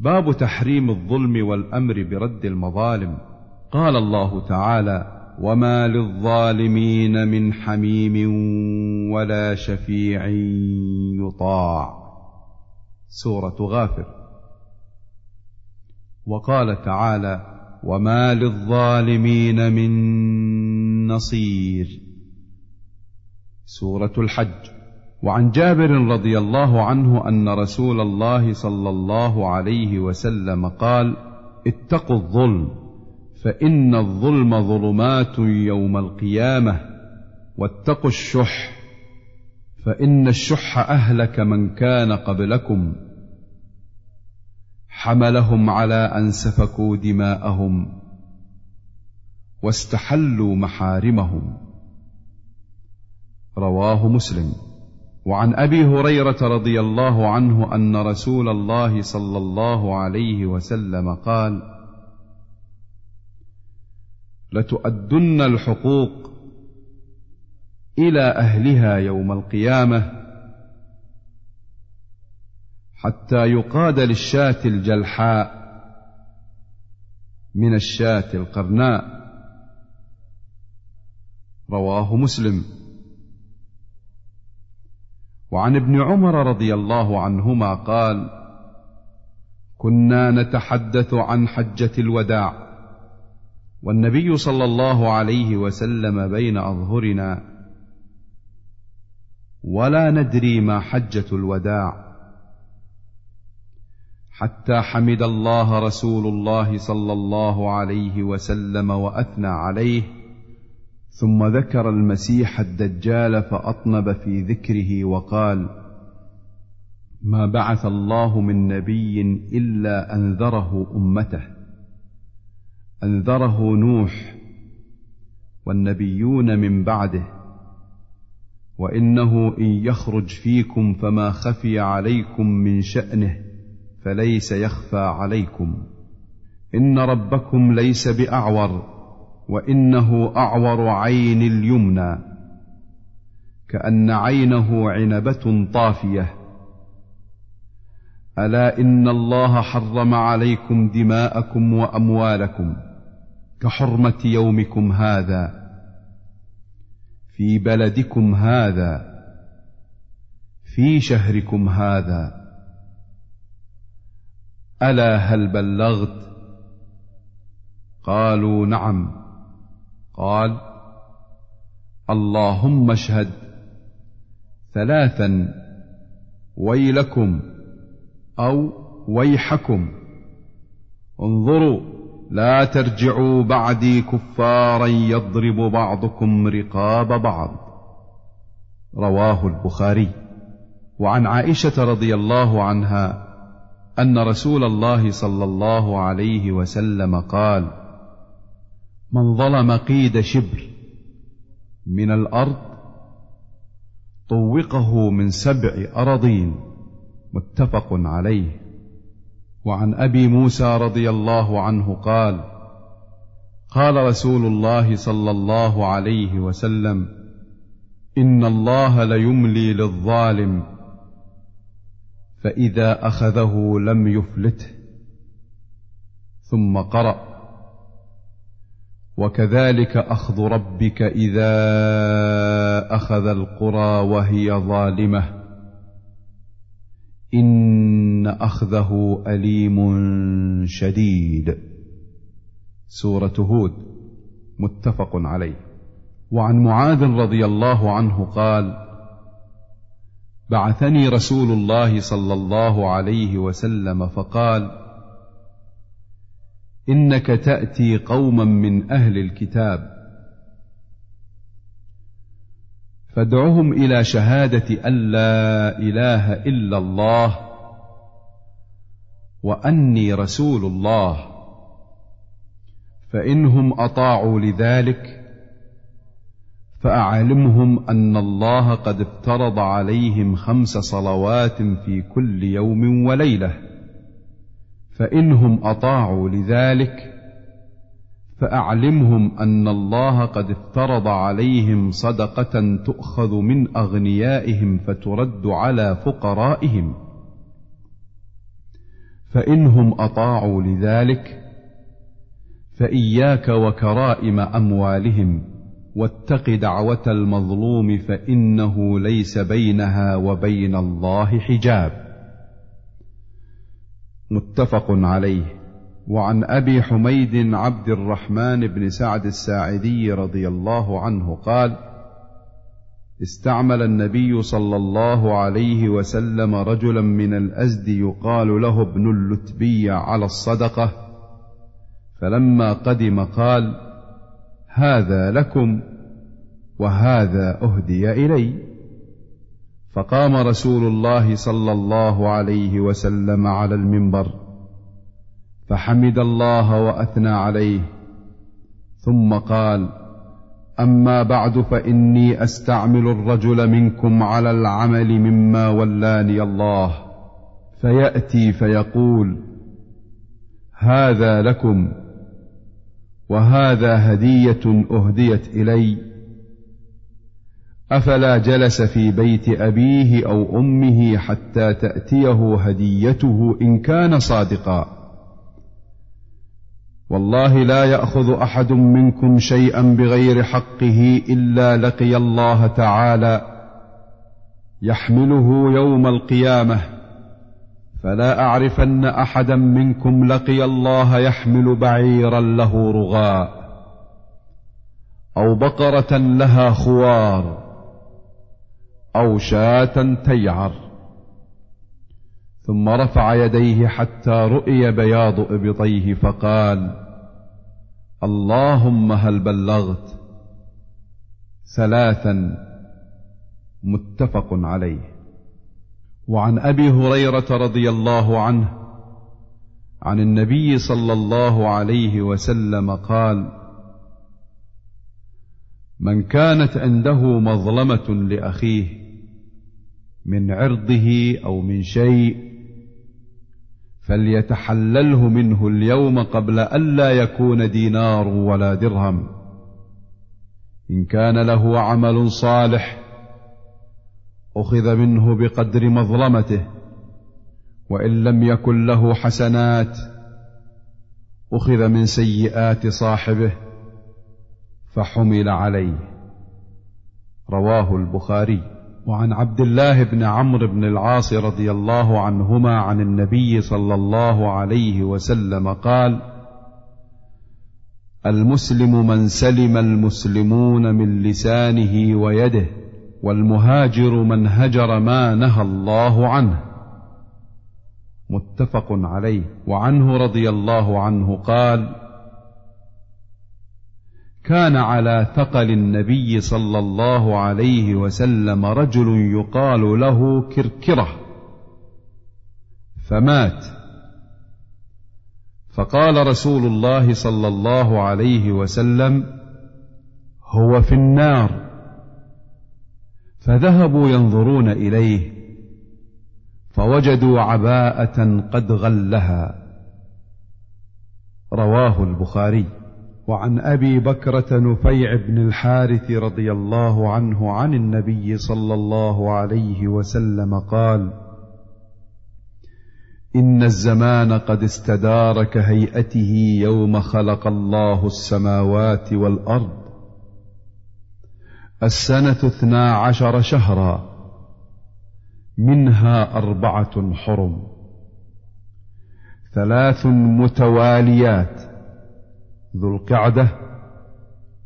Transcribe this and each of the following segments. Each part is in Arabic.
باب تحريم الظلم والأمر برد المظالم. قال الله تعالى وما للظالمين من حميم ولا شفيع يطاع. سورة غافر. وقال تعالى وما للظالمين من نصير. سورة الحج. وعن جابر رضي الله عنه أن رسول الله صلى الله عليه وسلم قال اتقوا الظلم فإن الظلم ظلمات يوم القيامة واتقوا الشح فإن الشح أهلك من كان قبلكم. حملهم على أن سفكوا دماءهم واستحلوا محارمهم. رواه مسلم. وعن أبي هريرة رضي الله عنه أن رسول الله صلى الله عليه وسلم قال لتؤدن الحقوق إلى أهلها يوم القيامة حتى يقاد للشاة الجلحاء من الشاة القرناء. رواه مسلم. وعن ابن عمر رضي الله عنهما قال كنا نتحدث عن حجة الوداع والنبي صلى الله عليه وسلم بين أظهرنا ولا ندري ما حجة الوداع حتى حمد الله رسول الله صلى الله عليه وسلم وأثنى عليه ثم ذكر المسيح الدجال فأطنب في ذكره وقال ما بعث الله من نبي إلا أنذره أمته أنذره نوح والنبيون من بعده وإنه إن يخرج فيكم فما خفي عليكم من شأنه فليس يخفى عليكم إن ربكم ليس بأعور وإنه أعور عين اليمنى كأن عينه عنبة طافية. ألا إن الله حرم عليكم دماءكم وأموالكم كحرمة يومكم هذا في بلدكم هذا في شهركم هذا. ألا هل بلغت؟ قالوا نعم. قال اللهم اشهد ثلاثا ويلكم أو ويحكم. انظروا لا ترجعوا بعدي كفارا يضرب بعضكم رقاب بعض. رواه البخاري. وعن عائشة رضي الله عنها أن رسول الله صلى الله عليه وسلم قال من ظلم قيد شبر من الأرض طوقه من سبع أراضين متفق عليه. وعن أبي موسى رضي الله عنه قال قال رسول الله صلى الله عليه وسلم إن الله ليملي للظالم فإذا أخذه لم يفلته. ثم قرأ وكذلك أخذ ربك إذا أخذ القرى وهي ظالمة. إن أخذه أليم شديد. سورة هود متفق عليه. وعن معاذ رضي الله عنه قال بعثني رسول الله صلى الله عليه وسلم فقال إنك تأتي قوما من أهل الكتاب. فادعهم إلى شهادة أن لا إله إلا الله وأني رسول الله. فانهم أطاعوا لذلك فأعلمهم أن الله قد افترض عليهم خمس صلوات في كل يوم وليلة. فإنهم أطاعوا لذلك فأعلمهم أن الله قد افترض عليهم صدقة تؤخذ من أغنيائهم فترد على فقرائهم. فإنهم أطاعوا لذلك فإياك وكرائم أموالهم واتق دعوة المظلوم فإنه ليس بينها وبين الله حجاب. متفق عليه. وعن أبي حميد عبد الرحمن بن سعد الساعدي رضي الله عنه قال استعمل النبي صلى الله عليه وسلم رجلا من الأزد يقال له ابن اللتبي على الصدقة فلما قدم قال هذا لكم وهذا أهدي إلي. فقام رسول الله صلى الله عليه وسلم على المنبر فحمد الله وأثنى عليه ثم قال أما بعد فإني أستعمل الرجل منكم على العمل مما ولاني الله. فيأتي فيقول هذا لكم وهذا هدية أهديت إلي. أفلا جلس في بيت أبيه أو أمه حتى تأتيه هديته إن كان صادقا. والله لا يأخذ أحد منكم شيئا بغير حقه إلا لقي الله تعالى يحمله يوم القيامة. فلا أعرفن أحدا منكم لقي الله يحمل بعيرا له رغاء أو بقرة لها خوار. أو شاة تيعر. ثم رفع يديه حتى رؤي بياض إبطيه فقال اللهم هل بلغت؟ ثلاثا متفق عليه. وعن أبي هريرة رضي الله عنه عن النبي صلى الله عليه وسلم قال من كانت عنده مظلمة لأخيه من عرضه أو من شيء فليتحلله منه اليوم قبل ألا يكون دينار ولا درهم. إن كان له عمل صالح أخذ منه بقدر مظلمته وإن لم يكن له حسنات أخذ من سيئات صاحبه فحمل عليه. رواه البخاري. وعن عبد الله بن عمرو بن العاص رضي الله عنهما عن النبي صلى الله عليه وسلم قال المسلم من سلم المسلمون من لسانه ويده والمهاجر من هجر ما نهى الله عنه. متفق عليه. وعنه رضي الله عنه قال كان على ثقل النبي صلى الله عليه وسلم رجل يقال له كركرة فمات. فقال رسول الله صلى الله عليه وسلم هو في النار. فذهبوا ينظرون إليه فوجدوا عباءة قد غلها. رواه البخاري. وعن أبي بكرة نفيع بن الحارث رضي الله عنه عن النبي صلى الله عليه وسلم قال إن الزمان قد استدار كهيئته يوم خلق الله السماوات والأرض. السنة اثنا عشر شهرا. منها أربعة حرم. ثلاث متواليات. ذو القعدة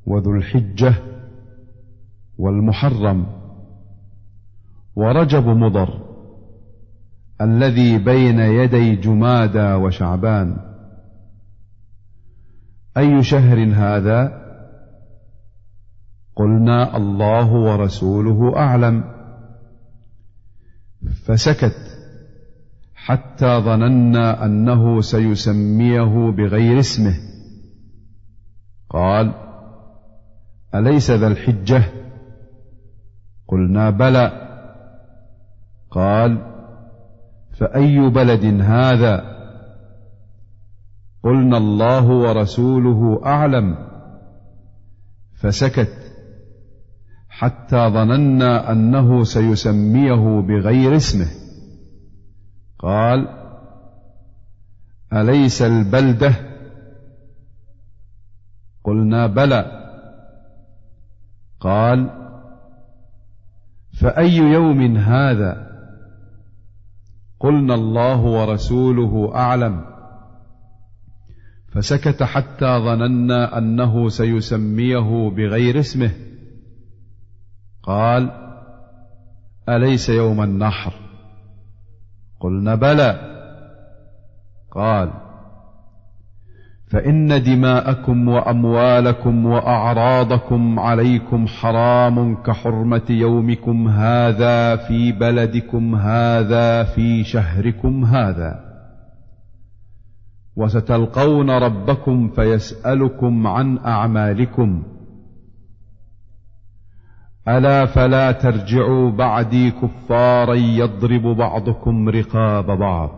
وذو الحجة والمحرم. ورجب مضر الذي بين يدي جمادى وشعبان. أي شهر هذا؟ قلنا الله ورسوله أعلم. فسكت حتى ظننا أنه سيسميه بغير اسمه. قال أليس ذا الحجة؟ قلنا بلى. قال فأي بلد هذا؟ قلنا الله ورسوله أعلم. فسكت. حتى ظننا أنه سيسميه بغير اسمه. قال أليس البلدة؟ قلنا بلى. قال فأي يوم هذا؟ قلنا الله ورسوله أعلم. فسكت حتى ظننا أنه سيسميه بغير اسمه. قال أليس يوم النحر؟ قلنا بلى. قال فإن دماءكم وأموالكم وأعراضكم عليكم حرام كحرمة يومكم هذا في بلدكم هذا في شهركم هذا. وستلقون ربكم فيسألكم عن أعمالكم. ألا فلا ترجعوا بعدي كفارا يضرب بعضكم رقاب بعض.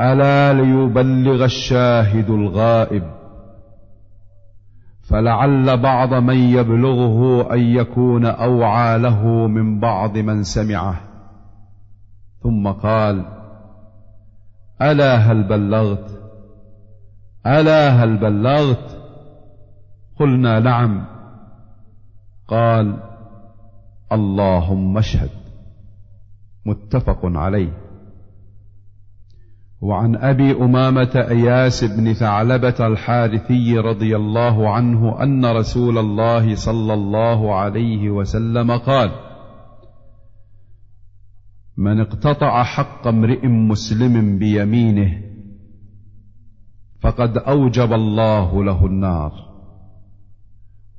ألا ليبلغ الشاهد الغائب؟ فلعل بعض من يبلغه أن يكون أوعى له من بعض من سمعه. ثم قال ألا هل بلغت؟ ألا هل بلغت؟ قلنا نعم. قال اللهم اشهد. متفق عليه. وعن أبي أمامة أياس بن ثعلبة الحارثي رضي الله عنه أن رسول الله صلى الله عليه وسلم قال من اقتطع حق امرئ مسلم بيمينه فقد أوجب الله له النار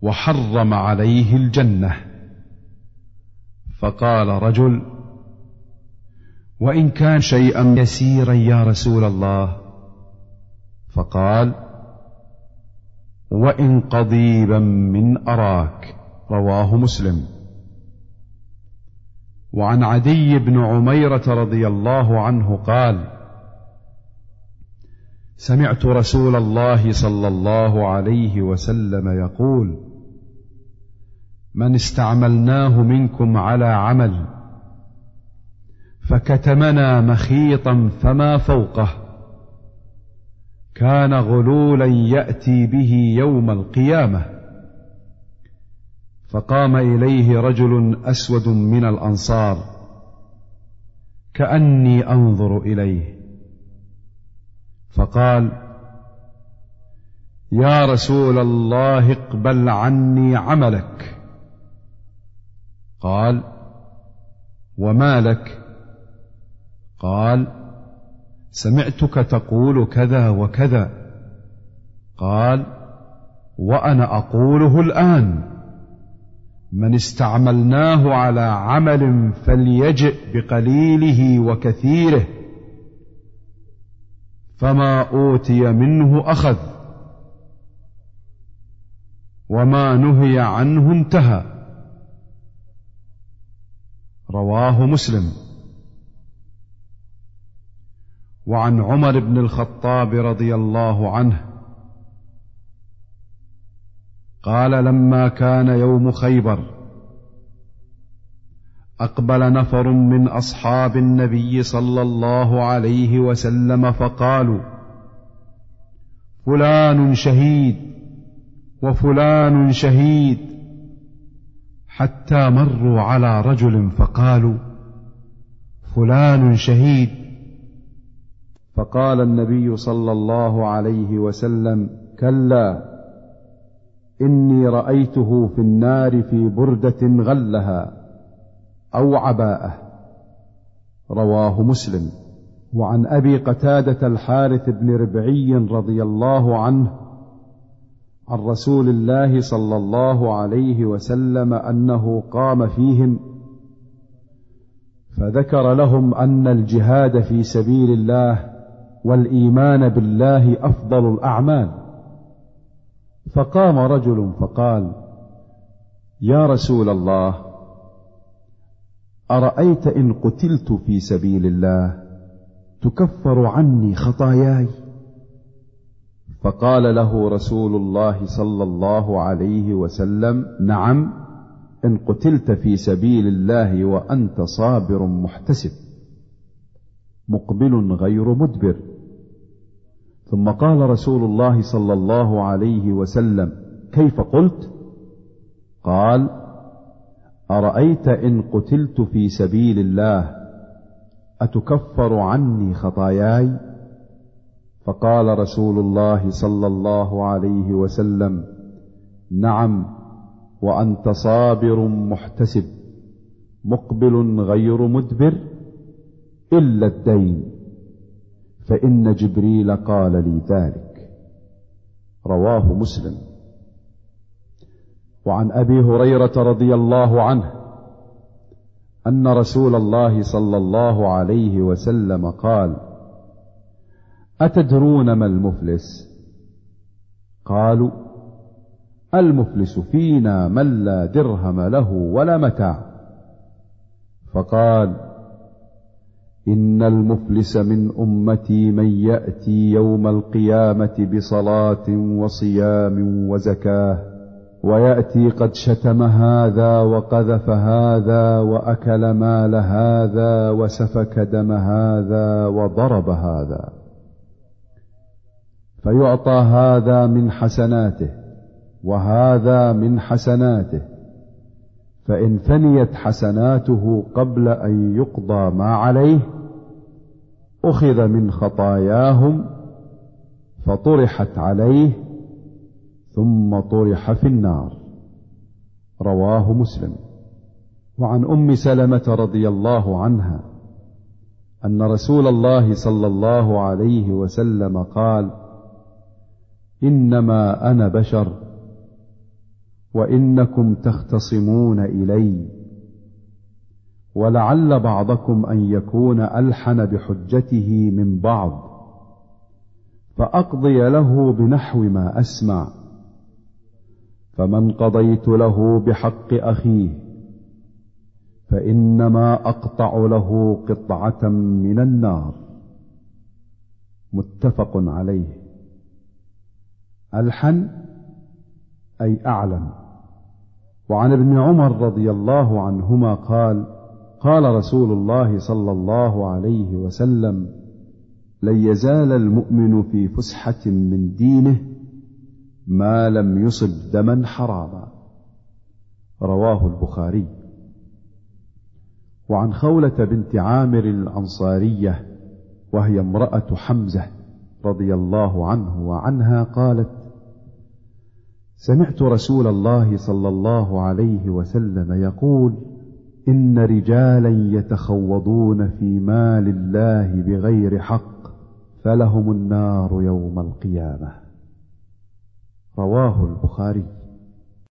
وحرم عليه الجنة. فقال رجل وإن كان شيئا يسيرا يا رسول الله. فقال وإن قضيبا من أراك رواه مسلم. وعن عدي بن عميرة رضي الله عنه قال سمعت رسول الله صلى الله عليه وسلم يقول من استعملناه منكم على عمل فكتمنا مخيطا فما فوقه. كان غلولا يأتي به يوم القيامة. فقام إليه رجل أسود من الأنصار. كأني أنظر إليه. فقال يا رسول الله اقبل عني عملك. قال وما لك؟ قال سمعتك تقول كذا وكذا. قال وأنا أقوله الآن. من استعملناه على عمل فليجئ بقليله وكثيره. فما أوتي منه أخذ. وما نهي عنه انتهى. رواه مسلم. وعن عمر بن الخطاب رضي الله عنه قال لما كان يوم خيبر أقبل نفر من أصحاب النبي صلى الله عليه وسلم فقالوا فلان شهيد وفلان شهيد حتى مروا على رجل فقالوا فلان شهيد فقال النبي صلى الله عليه وسلم كلا إني رأيته في النار في بردة غلها أو عباءه. رواه مسلم. وعن أبي قتادة الحارث بن ربعي رضي الله عنه عن رسول الله صلى الله عليه وسلم أنه قام فيهم فذكر لهم أن الجهاد في سبيل الله والإيمان بالله أفضل الأعمال. فقام رجل فقال يا رسول الله أرأيت إن قتلت في سبيل الله تكفر عني خطاياي؟ فقال له رسول الله صلى الله عليه وسلم نعم إن قتلت في سبيل الله وأنت صابر محتسب مقبل غير مدبر. ثم قال رسول الله صلى الله عليه وسلم كيف قلت؟ قال أرأيت إن قتلت في سبيل الله أتكفر عني خطاياي؟ فقال رسول الله صلى الله عليه وسلم نعم وأنت صابر محتسب مقبل غير مدبر إلا الدين. فإن جبريل قال لي ذلك. رواه مسلم. وعن أبي هريرة رضي الله عنه أن رسول الله صلى الله عليه وسلم قال أتدرون ما المفلس؟ قالوا المفلس فينا من لا درهم له ولا متاع. فقال إن المفلس من أمتي من يأتي يوم القيامة بصلاة وصيام وزكاة ويأتي قد شتم هذا وقذف هذا وأكل مال هذا وسفك دم هذا وضرب هذا. فيعطى هذا من حسناته وهذا من حسناته. فإن فنيت حسناته قبل أن يقضى ما عليه أخذ من خطاياهم فطرحت عليه ثم طرح في النار. رواه مسلم. وعن أم سلمة رضي الله عنها أن رسول الله صلى الله عليه وسلم قال إنما أنا بشر وإنكم تختصمون إلي. ولعل بعضكم أن يكون ألحن بحجته من بعض فأقضي له بنحو ما أسمع. فمن قضيت له بحق أخيه فإنما أقطع له قطعة من النار. متفق عليه. ألحن؟ أي أعلم. وعن ابن عمر رضي الله عنهما قال قال رسول الله صلى الله عليه وسلم لن يزال المؤمن في فسحة من دينه ما لم يصب دما حراما. رواه البخاري. وعن خولة بنت عامر الأنصارية وهي امرأة حمزة رضي الله عنه وعنها قالت سمعت رسول الله صلى الله عليه وسلم يقول إن رجالا يتخوضون في مال الله بغير حق فلهم النار يوم القيامة. رواه البخاري.